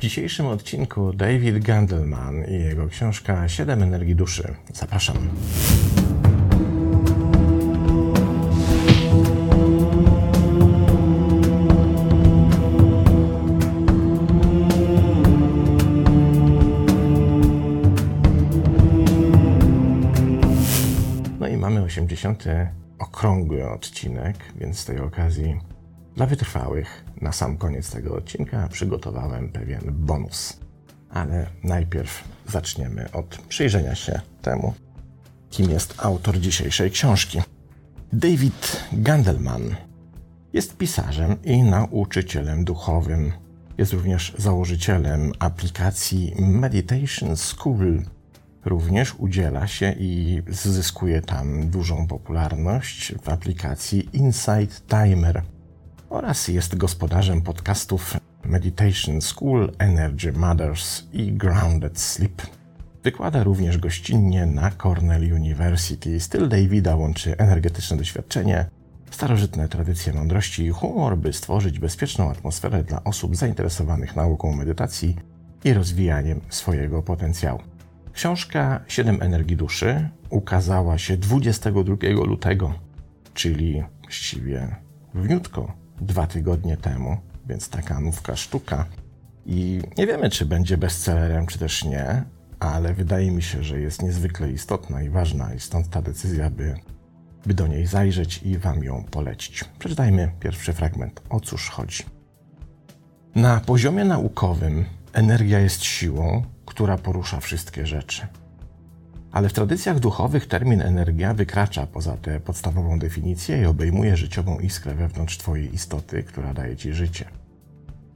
W dzisiejszym odcinku David Gandelman i jego książka Siedem energii duszy. Zapraszam. No i mamy 80. okrągły odcinek, więc z tej okazji dla wytrwałych na sam koniec tego odcinka przygotowałem pewien bonus. Ale najpierw zaczniemy od przyjrzenia się temu, kim jest autor dzisiejszej książki. David Gandelman jest pisarzem i nauczycielem duchowym. Jest również założycielem aplikacji Meditation School. Również udziela się i zyskuje tam dużą popularność w aplikacji Insight Timer oraz jest gospodarzem podcastów Meditation School, Energy Mothers i Grounded Sleep. Wykłada również gościnnie na Cornell University. Styl Davida łączy energetyczne doświadczenie, starożytne tradycje mądrości i humor, by stworzyć bezpieczną atmosferę dla osób zainteresowanych nauką medytacji i rozwijaniem swojego potencjału. Książka Siedem energii duszy ukazała się 22 lutego, czyli właściwie wniutko dwa tygodnie temu, więc taka nówka sztuka. I nie wiemy, czy będzie bestsellerem, czy też nie, ale wydaje mi się, że jest niezwykle istotna i ważna, i stąd ta decyzja, by, by do niej zajrzeć i Wam ją polecić. Przeczytajmy pierwszy fragment. O cóż chodzi? Na poziomie naukowym energia jest siłą, która porusza wszystkie rzeczy. Ale w tradycjach duchowych termin energia wykracza poza tę podstawową definicję i obejmuje życiową iskrę wewnątrz Twojej istoty, która daje Ci życie.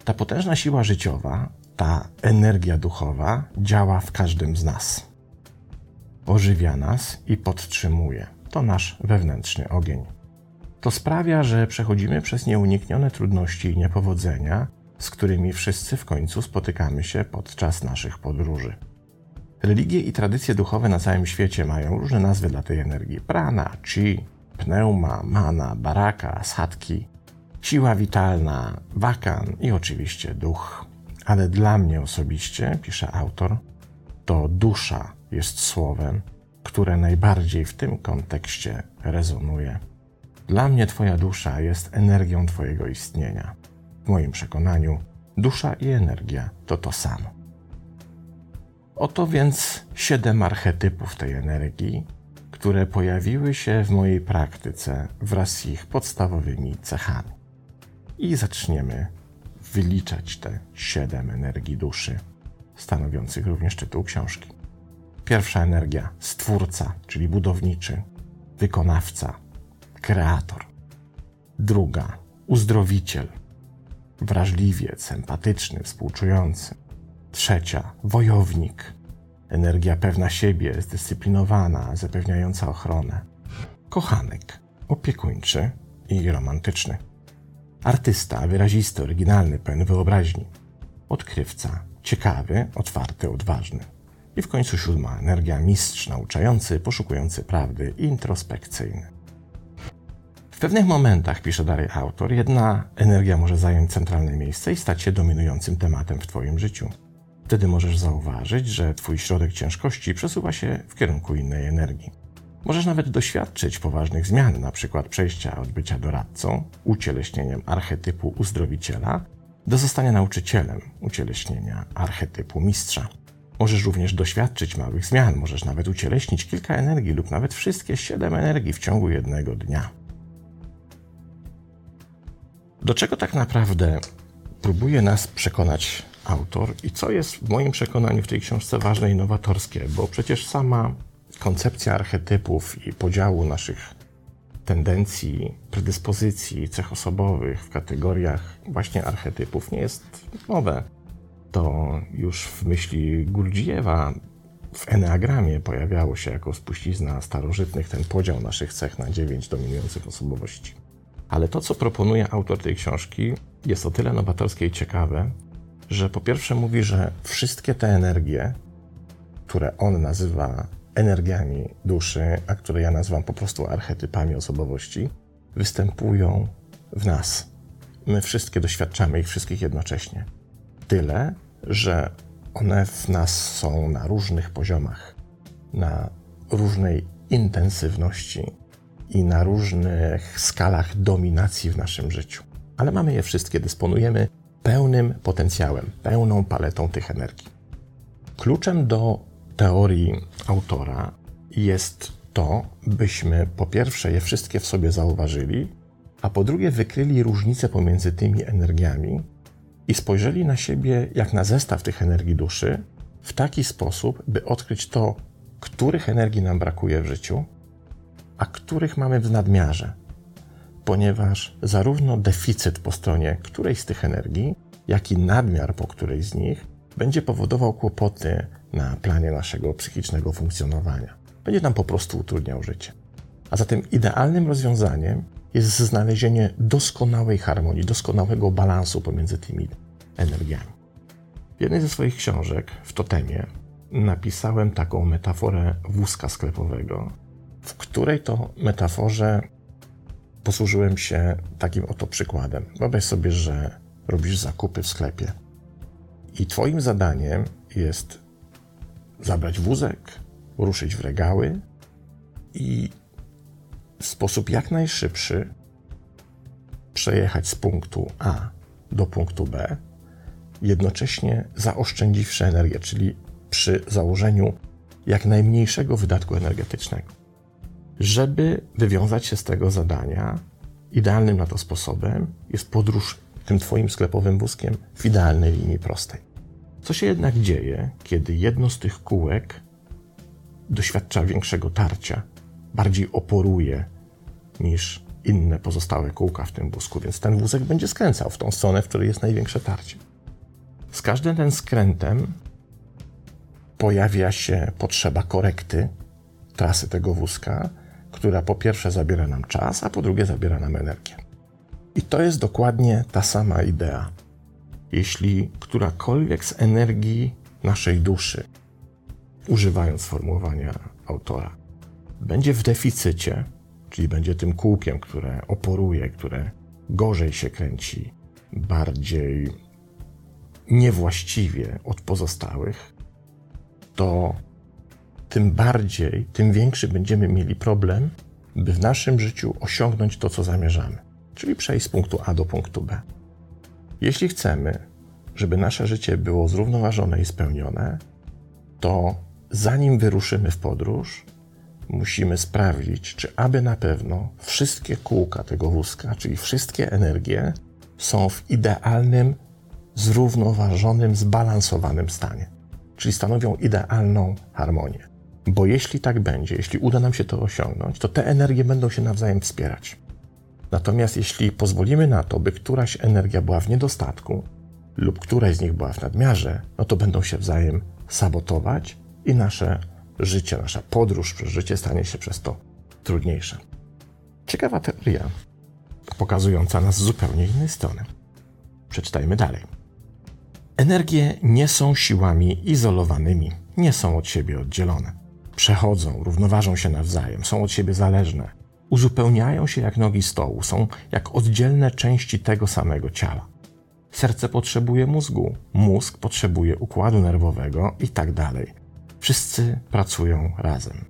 Ta potężna siła życiowa, ta energia duchowa działa w każdym z nas. Ożywia nas i podtrzymuje. To nasz wewnętrzny ogień. To sprawia, że przechodzimy przez nieuniknione trudności i niepowodzenia, z którymi wszyscy w końcu spotykamy się podczas naszych podróży. Religie i tradycje duchowe na całym świecie mają różne nazwy dla tej energii: prana, chi, pneuma, mana, baraka, sadki, siła witalna, wakan i oczywiście duch. Ale dla mnie osobiście, pisze autor, to dusza jest słowem, które najbardziej w tym kontekście rezonuje. Dla mnie Twoja dusza jest energią Twojego istnienia. W moim przekonaniu, dusza i energia to to samo. Oto więc siedem archetypów tej energii, które pojawiły się w mojej praktyce wraz z ich podstawowymi cechami. I zaczniemy wyliczać te siedem energii duszy, stanowiących również tytuł książki. Pierwsza energia stwórca, czyli budowniczy, wykonawca, kreator. Druga uzdrowiciel, wrażliwiec, empatyczny, współczujący. Trzecia wojownik, energia pewna siebie, zdyscyplinowana, zapewniająca ochronę. Kochanek, opiekuńczy i romantyczny. Artysta, wyrazisty, oryginalny, pełen wyobraźni. Odkrywca, ciekawy, otwarty, odważny. I w końcu siódma energia mistrz, nauczający, poszukujący prawdy, introspekcyjny. W pewnych momentach, pisze dalej autor, jedna energia może zająć centralne miejsce i stać się dominującym tematem w Twoim życiu. Wtedy możesz zauważyć, że Twój środek ciężkości przesuwa się w kierunku innej energii. Możesz nawet doświadczyć poważnych zmian, np. przejścia od bycia doradcą, ucieleśnieniem archetypu uzdrowiciela, do zostania nauczycielem, ucieleśnienia archetypu mistrza. Możesz również doświadczyć małych zmian, możesz nawet ucieleśnić kilka energii lub nawet wszystkie siedem energii w ciągu jednego dnia. Do czego tak naprawdę próbuje nas przekonać autor i co jest w moim przekonaniu w tej książce ważne i nowatorskie, bo przecież sama koncepcja archetypów i podziału naszych tendencji, predyspozycji, cech osobowych w kategoriach właśnie archetypów nie jest nowe. To już w myśli Gurdziewa w Enneagramie pojawiało się jako spuścizna starożytnych ten podział naszych cech na dziewięć dominujących osobowości. Ale to, co proponuje autor tej książki, jest o tyle nowatorskie i ciekawe, że po pierwsze mówi, że wszystkie te energie, które on nazywa energiami duszy, a które ja nazywam po prostu archetypami osobowości, występują w nas. My wszystkie doświadczamy ich wszystkich jednocześnie. Tyle, że one w nas są na różnych poziomach, na różnej intensywności i na różnych skalach dominacji w naszym życiu. Ale mamy je wszystkie, dysponujemy pełnym potencjałem, pełną paletą tych energii. Kluczem do teorii autora jest to, byśmy po pierwsze je wszystkie w sobie zauważyli, a po drugie wykryli różnice pomiędzy tymi energiami i spojrzeli na siebie jak na zestaw tych energii duszy w taki sposób, by odkryć to, których energii nam brakuje w życiu, a których mamy w nadmiarze, ponieważ zarówno deficyt po stronie którejś z tych energii, jak i nadmiar po którejś z nich będzie powodował kłopoty na planie naszego psychicznego funkcjonowania. Będzie nam po prostu utrudniał życie. A zatem idealnym rozwiązaniem jest znalezienie doskonałej harmonii, doskonałego balansu pomiędzy tymi energiami. W jednej ze swoich książek w Totemie napisałem taką metaforę wózka sklepowego, w której to metaforze posłużyłem się takim oto przykładem. Wyobraź sobie, że robisz zakupy w sklepie i Twoim zadaniem jest zabrać wózek, ruszyć w regały i w sposób jak najszybszy przejechać z punktu A do punktu B, jednocześnie zaoszczędziwszy energię, czyli przy założeniu jak najmniejszego wydatku energetycznego. Żeby wywiązać się z tego zadania, idealnym na to sposobem jest podróż tym Twoim sklepowym wózkiem w idealnej linii prostej. Co się jednak dzieje, kiedy jedno z tych kółek doświadcza większego tarcia, bardziej oporuje niż inne pozostałe kółka w tym wózku, więc ten wózek będzie skręcał w tą stronę, w której jest największe tarcie. Z każdym ten skrętem pojawia się potrzeba korekty trasy tego wózka, która po pierwsze zabiera nam czas, a po drugie zabiera nam energię. I to jest dokładnie ta sama idea. Jeśli którakolwiek z energii naszej duszy, używając sformułowania autora, będzie w deficycie, czyli będzie tym kółkiem, które oporuje, które gorzej się kręci, bardziej niewłaściwie od pozostałych, to tym bardziej, tym większy będziemy mieli problem, by w naszym życiu osiągnąć to, co zamierzamy, czyli przejść z punktu A do punktu B. Jeśli chcemy, żeby nasze życie było zrównoważone i spełnione, to zanim wyruszymy w podróż, musimy sprawdzić, czy aby na pewno wszystkie kółka tego wózka, czyli wszystkie energie, są w idealnym, zrównoważonym, zbalansowanym stanie, czyli stanowią idealną harmonię. Bo jeśli tak będzie, jeśli uda nam się to osiągnąć, to te energie będą się nawzajem wspierać. Natomiast jeśli pozwolimy na to, by któraś energia była w niedostatku lub któraś z nich była w nadmiarze, no to będą się wzajem sabotować i nasze życie, nasza podróż przez życie stanie się przez to trudniejsza. Ciekawa teoria, pokazująca nas z zupełnie innej strony. Przeczytajmy dalej. Energie nie są siłami izolowanymi, nie są od siebie oddzielone. Przechodzą, równoważą się nawzajem, są od siebie zależne, uzupełniają się jak nogi stołu, są jak oddzielne części tego samego ciała. Serce potrzebuje mózgu, mózg potrzebuje układu nerwowego i tak dalej. Wszyscy pracują razem.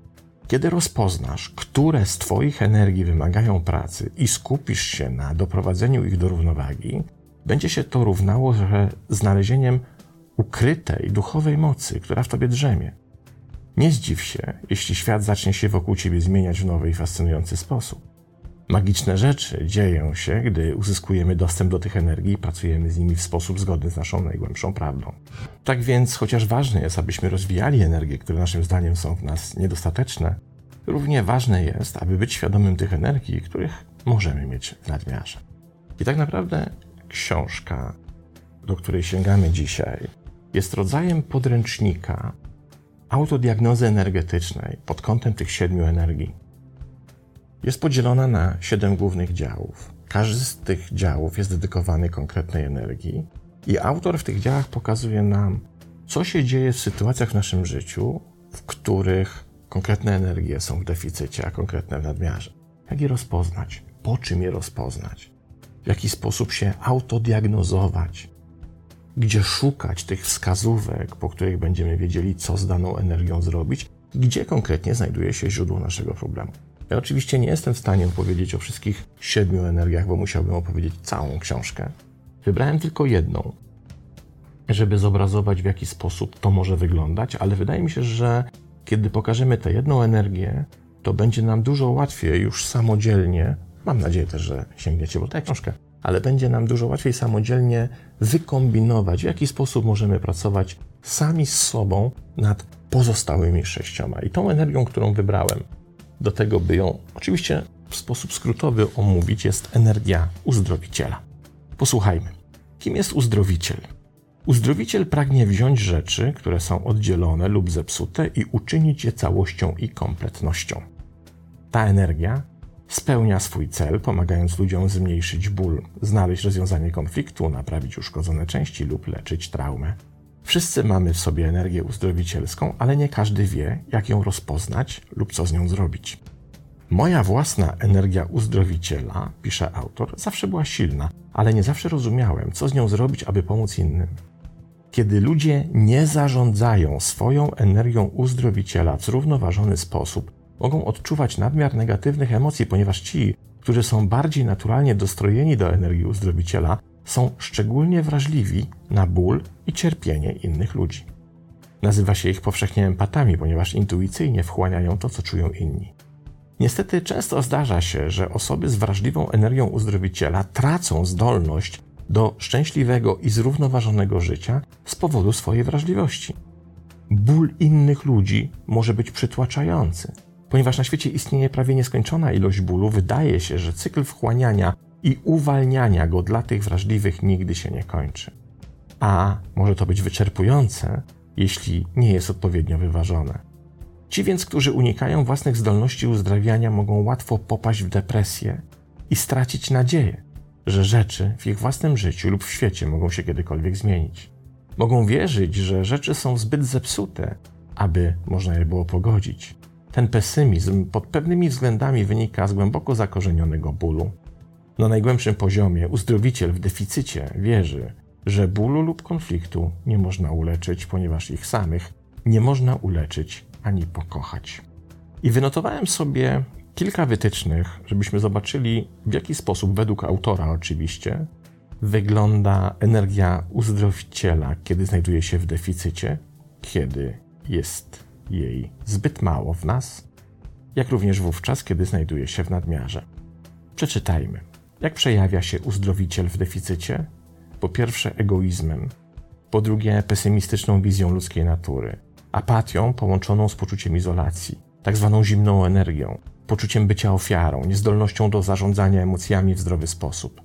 Kiedy rozpoznasz, które z Twoich energii wymagają pracy i skupisz się na doprowadzeniu ich do równowagi, będzie się to równało że znalezieniem ukrytej duchowej mocy, która w Tobie drzemie. Nie zdziw się, jeśli świat zacznie się wokół Ciebie zmieniać w nowy i fascynujący sposób. Magiczne rzeczy dzieją się, gdy uzyskujemy dostęp do tych energii i pracujemy z nimi w sposób zgodny z naszą najgłębszą prawdą. Tak więc, chociaż ważne jest, abyśmy rozwijali energie, które naszym zdaniem są w nas niedostateczne, równie ważne jest, aby być świadomym tych energii, których możemy mieć w nadmiarze. I tak naprawdę książka, do której sięgamy dzisiaj, jest rodzajem podręcznika autodiagnozy energetycznej pod kątem tych siedmiu energii jest podzielona na siedem głównych działów. Każdy z tych działów jest dedykowany konkretnej energii, i autor w tych działach pokazuje nam, co się dzieje w sytuacjach w naszym życiu, w których konkretne energie są w deficycie, a konkretne w nadmiarze. Jak je rozpoznać? Po czym je rozpoznać? W jaki sposób się autodiagnozować? Gdzie szukać tych wskazówek, po których będziemy wiedzieli, co z daną energią zrobić, gdzie konkretnie znajduje się źródło naszego problemu. Ja oczywiście nie jestem w stanie opowiedzieć o wszystkich siedmiu energiach, bo musiałbym opowiedzieć całą książkę. Wybrałem tylko jedną, żeby zobrazować, w jaki sposób to może wyglądać, ale wydaje mi się, że kiedy pokażemy tę jedną energię, to będzie nam dużo łatwiej już samodzielnie, mam nadzieję też, że sięgniecie po tę książkę, ale będzie nam dużo łatwiej samodzielnie wykombinować, w jaki sposób możemy pracować sami z sobą nad pozostałymi sześcioma. I tą energią, którą wybrałem do tego, by ją oczywiście w sposób skrótowy omówić, jest energia uzdrowiciela. Posłuchajmy. Kim jest uzdrowiciel? Uzdrowiciel pragnie wziąć rzeczy, które są oddzielone lub zepsute i uczynić je całością i kompletnością. Ta energia spełnia swój cel, pomagając ludziom zmniejszyć ból, znaleźć rozwiązanie konfliktu, naprawić uszkodzone części lub leczyć traumę. Wszyscy mamy w sobie energię uzdrowicielską, ale nie każdy wie, jak ją rozpoznać lub co z nią zrobić. Moja własna energia uzdrowiciela, pisze autor, zawsze była silna, ale nie zawsze rozumiałem, co z nią zrobić, aby pomóc innym. Kiedy ludzie nie zarządzają swoją energią uzdrowiciela w zrównoważony sposób, mogą odczuwać nadmiar negatywnych emocji, ponieważ ci, którzy są bardziej naturalnie dostrojeni do energii uzdrowiciela, są szczególnie wrażliwi na ból i cierpienie innych ludzi. Nazywa się ich powszechnie empatami, ponieważ intuicyjnie wchłaniają to, co czują inni. Niestety często zdarza się, że osoby z wrażliwą energią uzdrowiciela tracą zdolność do szczęśliwego i zrównoważonego życia z powodu swojej wrażliwości. Ból innych ludzi może być przytłaczający. Ponieważ na świecie istnieje prawie nieskończona ilość bólu, wydaje się, że cykl wchłaniania i uwalniania go dla tych wrażliwych nigdy się nie kończy. A może to być wyczerpujące, jeśli nie jest odpowiednio wyważone. Ci więc, którzy unikają własnych zdolności uzdrawiania, mogą łatwo popaść w depresję i stracić nadzieję, że rzeczy w ich własnym życiu lub w świecie mogą się kiedykolwiek zmienić. Mogą wierzyć, że rzeczy są zbyt zepsute, aby można je było pogodzić. Ten pesymizm pod pewnymi względami wynika z głęboko zakorzenionego bólu. Na najgłębszym poziomie uzdrowiciel w deficycie wierzy, że bólu lub konfliktu nie można uleczyć, ponieważ ich samych nie można uleczyć ani pokochać. I wynotowałem sobie kilka wytycznych, żebyśmy zobaczyli, w jaki sposób, według autora oczywiście, wygląda energia uzdrowiciela, kiedy znajduje się w deficycie, kiedy jest jej zbyt mało w nas, jak również wówczas, kiedy znajduje się w nadmiarze. Przeczytajmy. Jak przejawia się uzdrowiciel w deficycie? Po pierwsze, egoizmem, po drugie, pesymistyczną wizją ludzkiej natury, apatią połączoną z poczuciem izolacji, tak zwaną zimną energią, poczuciem bycia ofiarą, niezdolnością do zarządzania emocjami w zdrowy sposób,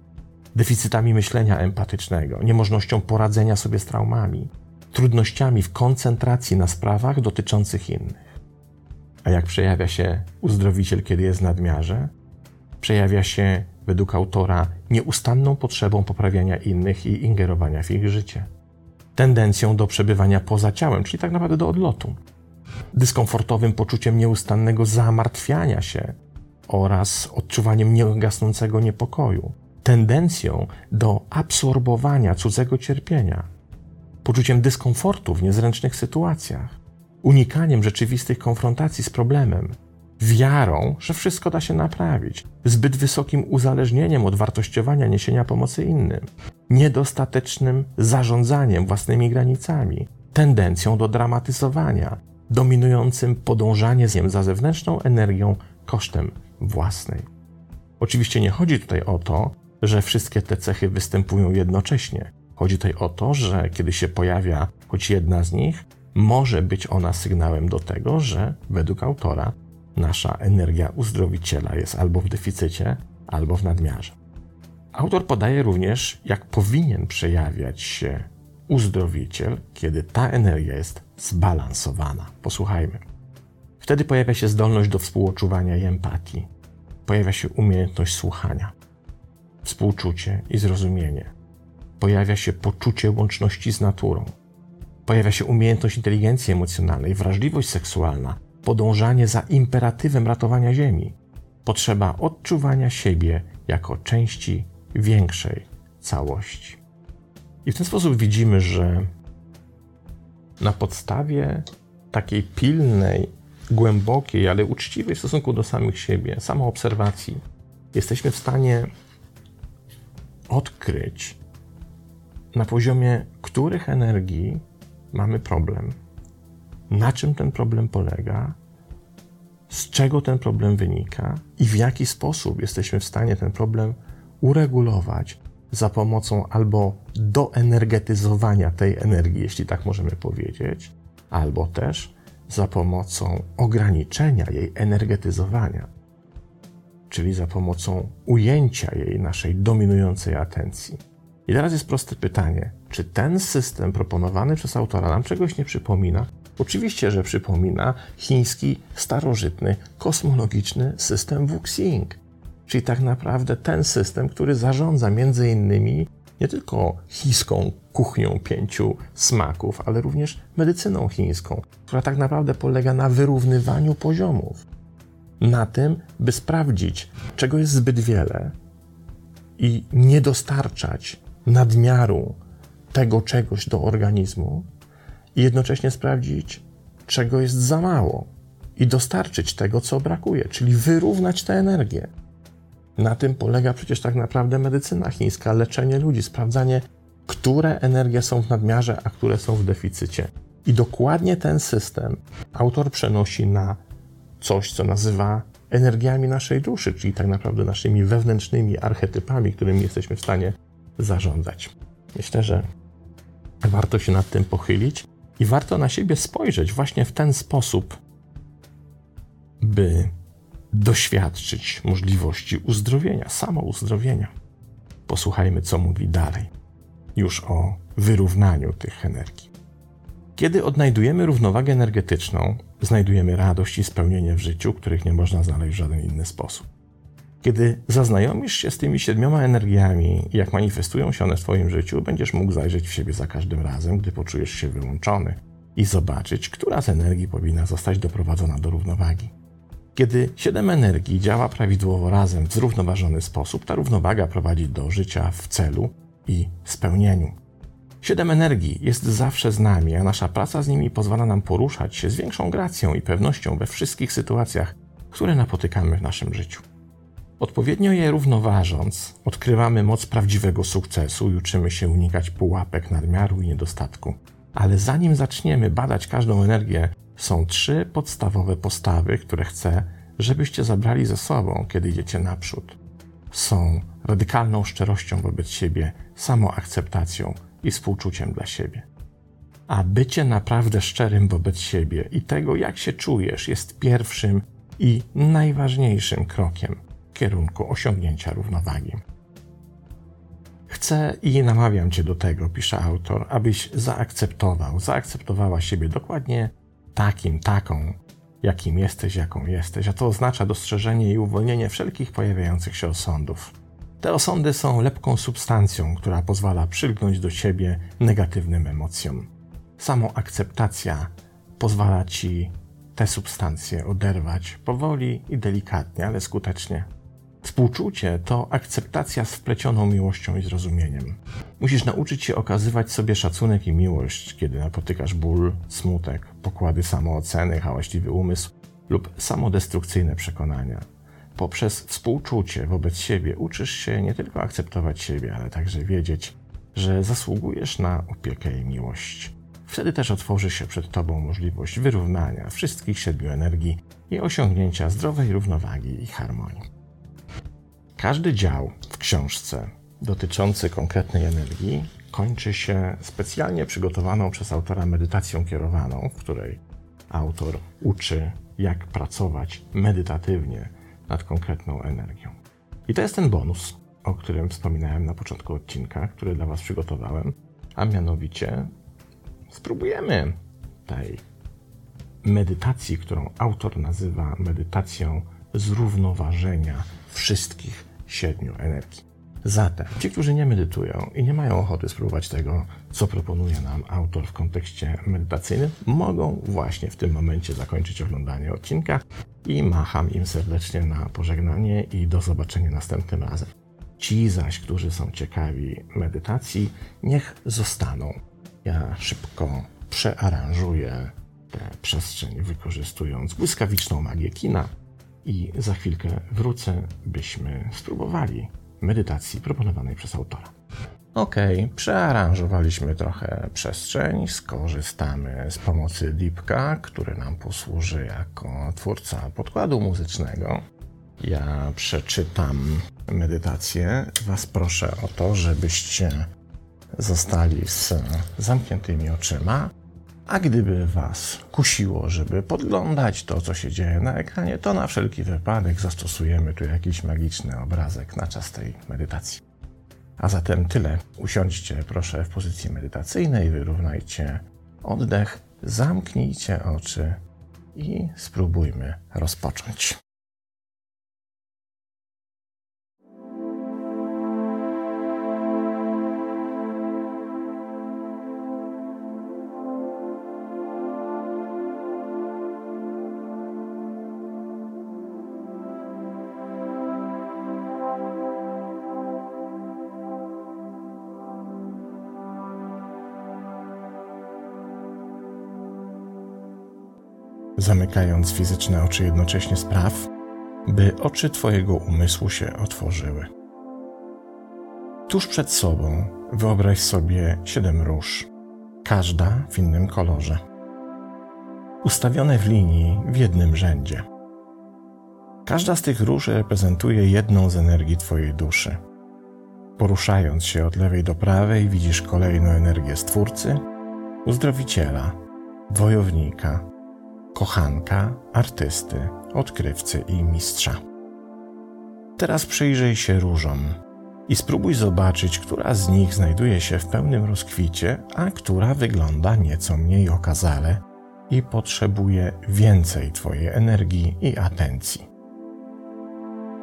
deficytami myślenia empatycznego, niemożnością poradzenia sobie z traumami, trudnościami w koncentracji na sprawach dotyczących innych. A jak przejawia się uzdrowiciel, kiedy jest w nadmiarze? Przejawia się, według autora, nieustanną potrzebą poprawiania innych i ingerowania w ich życie. Tendencją do przebywania poza ciałem, czyli tak naprawdę do odlotu. Dyskomfortowym poczuciem nieustannego zamartwiania się oraz odczuwaniem niegasnącego niepokoju. Tendencją do absorbowania cudzego cierpienia poczuciem dyskomfortu w niezręcznych sytuacjach, unikaniem rzeczywistych konfrontacji z problemem, wiarą, że wszystko da się naprawić, zbyt wysokim uzależnieniem od wartościowania niesienia pomocy innym, niedostatecznym zarządzaniem własnymi granicami, tendencją do dramatyzowania, dominującym podążaniem za zewnętrzną energią kosztem własnej. Oczywiście nie chodzi tutaj o to, że wszystkie te cechy występują jednocześnie. Chodzi tutaj o to, że kiedy się pojawia choć jedna z nich, może być ona sygnałem do tego, że według autora nasza energia uzdrowiciela jest albo w deficycie, albo w nadmiarze. Autor podaje również, jak powinien przejawiać się uzdrowiciel, kiedy ta energia jest zbalansowana. Posłuchajmy. Wtedy pojawia się zdolność do współodczuwania i empatii. Pojawia się umiejętność słuchania, współczucie i zrozumienie pojawia się poczucie łączności z naturą. Pojawia się umiejętność inteligencji emocjonalnej, wrażliwość seksualna, podążanie za imperatywem ratowania Ziemi, potrzeba odczuwania siebie jako części większej całości. I w ten sposób widzimy, że na podstawie takiej pilnej, głębokiej, ale uczciwej w stosunku do samych siebie, samoobserwacji, jesteśmy w stanie odkryć, na poziomie których energii mamy problem, na czym ten problem polega, z czego ten problem wynika? I w jaki sposób jesteśmy w stanie ten problem uregulować za pomocą albo doenergetyzowania tej energii, jeśli tak możemy powiedzieć, albo też za pomocą ograniczenia jej energetyzowania, czyli za pomocą ujęcia jej naszej dominującej atencji. I teraz jest proste pytanie: czy ten system proponowany przez autora nam czegoś nie przypomina? Oczywiście, że przypomina chiński, starożytny, kosmologiczny system Wuxing, czyli tak naprawdę ten system, który zarządza między innymi nie tylko chińską kuchnią pięciu smaków, ale również medycyną chińską, która tak naprawdę polega na wyrównywaniu poziomów. Na tym, by sprawdzić, czego jest zbyt wiele i nie dostarczać nadmiaru tego czegoś do organizmu, i jednocześnie sprawdzić, czego jest za mało i dostarczyć tego, co brakuje, czyli wyrównać tę energię. Na tym polega przecież tak naprawdę medycyna chińska, leczenie ludzi, sprawdzanie, które energie są w nadmiarze, a które są w deficycie. I dokładnie ten system autor przenosi na coś, co nazywa energiami naszej duszy, czyli tak naprawdę naszymi wewnętrznymi archetypami, którymi jesteśmy w stanie zarządzać. Myślę, że warto się nad tym pochylić i warto na siebie spojrzeć właśnie w ten sposób, by doświadczyć możliwości uzdrowienia, samouzdrowienia. Posłuchajmy, co mówi dalej, już o wyrównaniu tych energii. Kiedy odnajdujemy równowagę energetyczną, znajdujemy radość i spełnienie w życiu, których nie można znaleźć w żaden inny sposób. Kiedy zaznajomisz się z tymi siedmioma energiami i jak manifestują się one w Twoim życiu, będziesz mógł zajrzeć w siebie za każdym razem, gdy poczujesz się wyłączony i zobaczyć, która z energii powinna zostać doprowadzona do równowagi. Kiedy siedem energii działa prawidłowo razem w zrównoważony sposób, ta równowaga prowadzi do życia w celu i spełnieniu. Siedem energii jest zawsze z nami, a nasza praca z nimi pozwala nam poruszać się z większą gracją i pewnością we wszystkich sytuacjach, które napotykamy w naszym życiu. Odpowiednio je równoważąc, odkrywamy moc prawdziwego sukcesu i uczymy się unikać pułapek nadmiaru i niedostatku. Ale zanim zaczniemy badać każdą energię, są trzy podstawowe postawy, które chcę, żebyście zabrali ze sobą, kiedy idziecie naprzód. Są radykalną szczerością wobec siebie, samoakceptacją i współczuciem dla siebie. A bycie naprawdę szczerym wobec siebie i tego, jak się czujesz, jest pierwszym i najważniejszym krokiem kierunku osiągnięcia równowagi. Chcę i namawiam Cię do tego, pisze autor, abyś zaakceptował, zaakceptowała siebie dokładnie takim, taką, jakim jesteś, jaką jesteś, a to oznacza dostrzeżenie i uwolnienie wszelkich pojawiających się osądów. Te osądy są lepką substancją, która pozwala przylgnąć do siebie negatywnym emocjom. Samoakceptacja pozwala Ci te substancje oderwać powoli i delikatnie, ale skutecznie. Współczucie to akceptacja z wplecioną miłością i zrozumieniem. Musisz nauczyć się okazywać sobie szacunek i miłość, kiedy napotykasz ból, smutek, pokłady samooceny, hałaśliwy umysł lub samodestrukcyjne przekonania. Poprzez współczucie wobec siebie uczysz się nie tylko akceptować siebie, ale także wiedzieć, że zasługujesz na opiekę i miłość. Wtedy też otworzy się przed Tobą możliwość wyrównania wszystkich siedmiu energii i osiągnięcia zdrowej równowagi i harmonii. Każdy dział w książce dotyczący konkretnej energii kończy się specjalnie przygotowaną przez autora medytacją kierowaną, w której autor uczy, jak pracować medytatywnie nad konkretną energią. I to jest ten bonus, o którym wspominałem na początku odcinka, który dla Was przygotowałem, a mianowicie spróbujemy tej medytacji, którą autor nazywa medytacją zrównoważenia wszystkich siedmiu energii. Zatem ci, którzy nie medytują i nie mają ochoty spróbować tego, co proponuje nam autor w kontekście medytacyjnym, mogą właśnie w tym momencie zakończyć oglądanie odcinka i macham im serdecznie na pożegnanie i do zobaczenia następnym razem. Ci zaś, którzy są ciekawi medytacji, niech zostaną. Ja szybko przearanżuję tę przestrzeń, wykorzystując błyskawiczną magię kina i za chwilkę wrócę, byśmy spróbowali medytacji proponowanej przez autora. Ok, przearanżowaliśmy trochę przestrzeń, skorzystamy z pomocy Deepka, który nam posłuży jako twórca podkładu muzycznego. Ja przeczytam medytację. Was proszę o to, żebyście zostali z zamkniętymi oczyma. A gdyby Was kusiło, żeby podglądać to, co się dzieje na ekranie, to na wszelki wypadek zastosujemy tu jakiś magiczny obrazek na czas tej medytacji. A zatem tyle. Usiądźcie proszę w pozycji medytacyjnej, wyrównajcie oddech, zamknijcie oczy i spróbujmy rozpocząć. Zamykając fizyczne oczy jednocześnie spraw, by oczy Twojego umysłu się otworzyły. Tuż przed sobą wyobraź sobie siedem róż, każda w innym kolorze, ustawione w linii w jednym rzędzie. Każda z tych róż reprezentuje jedną z energii Twojej duszy. Poruszając się od lewej do prawej, widzisz kolejną energię Stwórcy, uzdrowiciela, wojownika, kochanka, artysty, odkrywcy i mistrza. Teraz przyjrzyj się różom i spróbuj zobaczyć, która z nich znajduje się w pełnym rozkwicie, a która wygląda nieco mniej okazale i potrzebuje więcej Twojej energii i atencji.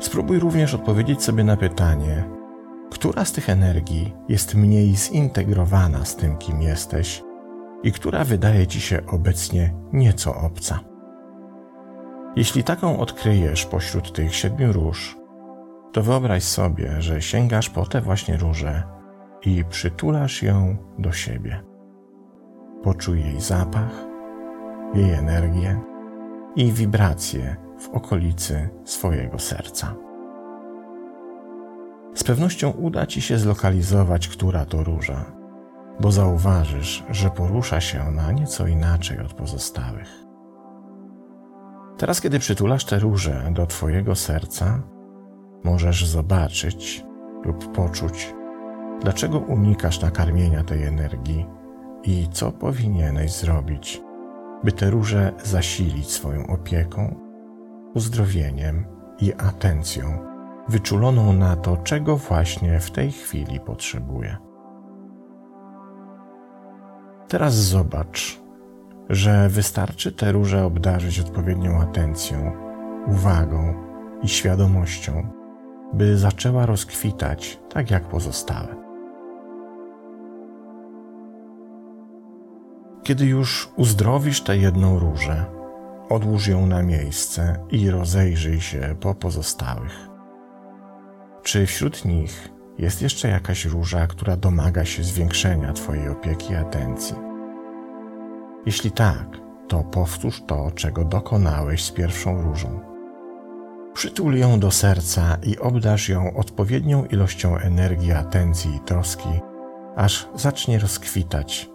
Spróbuj również odpowiedzieć sobie na pytanie, która z tych energii jest mniej zintegrowana z tym, kim jesteś i która wydaje ci się obecnie nieco obca. Jeśli taką odkryjesz pośród tych siedmiu róż, to wyobraź sobie, że sięgasz po te właśnie róże i przytulasz ją do siebie. Poczuj jej zapach, jej energię i wibracje w okolicy swojego serca. Z pewnością uda ci się zlokalizować, która to róża bo zauważysz, że porusza się ona nieco inaczej od pozostałych. Teraz, kiedy przytulasz te róże do Twojego serca, możesz zobaczyć lub poczuć, dlaczego unikasz nakarmienia tej energii i co powinieneś zrobić, by te róże zasilić swoją opieką, uzdrowieniem i atencją, wyczuloną na to, czego właśnie w tej chwili potrzebuje. Teraz zobacz, że wystarczy te róże obdarzyć odpowiednią atencją, uwagą i świadomością, by zaczęła rozkwitać tak jak pozostałe. Kiedy już uzdrowisz tę jedną różę, odłóż ją na miejsce i rozejrzyj się po pozostałych. Czy wśród nich jest jeszcze jakaś róża, która domaga się zwiększenia Twojej opieki i atencji? Jeśli tak, to powtórz to, czego dokonałeś z pierwszą różą. Przytul ją do serca i obdarz ją odpowiednią ilością energii, atencji i troski, aż zacznie rozkwitać,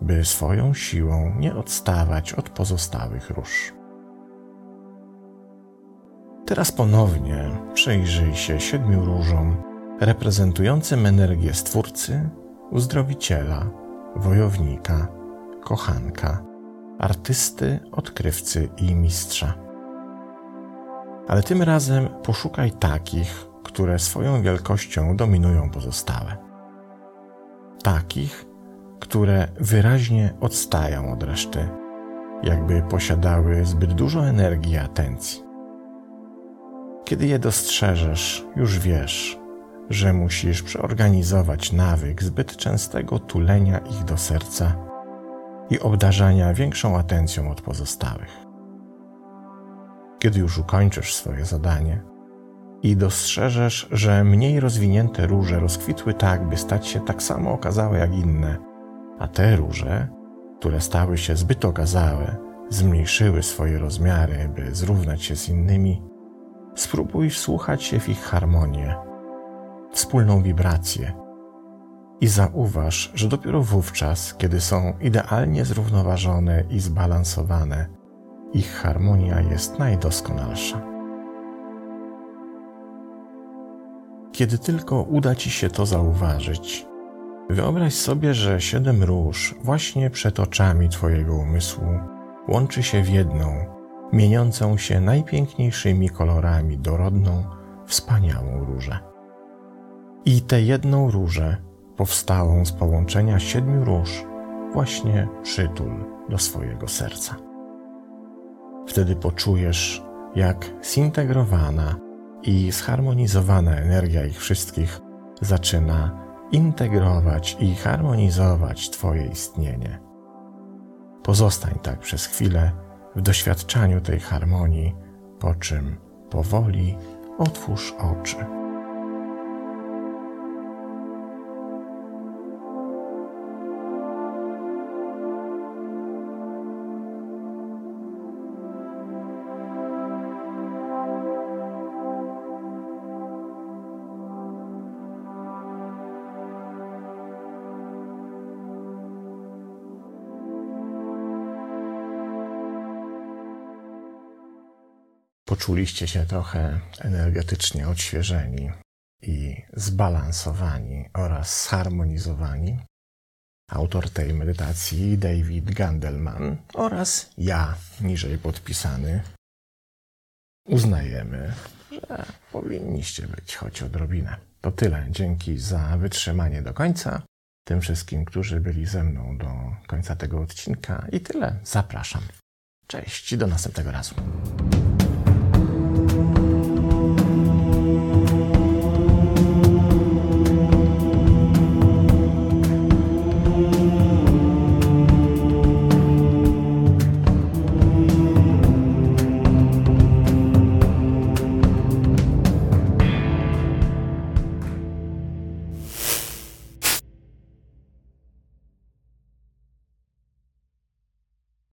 by swoją siłą nie odstawać od pozostałych róż. Teraz ponownie przyjrzyj się siedmiu różom reprezentującym energię Stwórcy, Uzdrowiciela, Wojownika, Kochanka, artysty, odkrywcy i mistrza. Ale tym razem poszukaj takich, które swoją wielkością dominują pozostałe. Takich, które wyraźnie odstają od reszty, jakby posiadały zbyt dużo energii i atencji. Kiedy je dostrzeżesz, już wiesz, że musisz przeorganizować nawyk zbyt częstego tulenia ich do serca i obdarzania większą atencją od pozostałych. Kiedy już ukończysz swoje zadanie, i dostrzeżesz, że mniej rozwinięte róże rozkwitły tak, by stać się tak samo okazałe jak inne, a te róże, które stały się zbyt okazałe, zmniejszyły swoje rozmiary, by zrównać się z innymi, spróbuj wsłuchać się w ich harmonię, wspólną wibrację i zauważ, że dopiero wówczas, kiedy są idealnie zrównoważone i zbalansowane, ich harmonia jest najdoskonalsza. Kiedy tylko uda ci się to zauważyć, wyobraź sobie, że siedem róż właśnie przed oczami Twojego umysłu łączy się w jedną, mieniącą się najpiękniejszymi kolorami dorodną, wspaniałą różę. I tę jedną różę, powstałą z połączenia siedmiu róż, właśnie przytul do swojego serca. Wtedy poczujesz, jak zintegrowana i zharmonizowana energia ich wszystkich zaczyna integrować i harmonizować Twoje istnienie. Pozostań tak przez chwilę w doświadczaniu tej harmonii, po czym powoli otwórz oczy. Poczuliście się trochę energetycznie odświeżeni i zbalansowani oraz zharmonizowani. Autor tej medytacji David Gandelman oraz ja, niżej podpisany, uznajemy, że powinniście być choć odrobinę. To tyle. Dzięki za wytrzymanie do końca. Tym wszystkim, którzy byli ze mną do końca tego odcinka. I tyle. Zapraszam. Cześć, do następnego razu.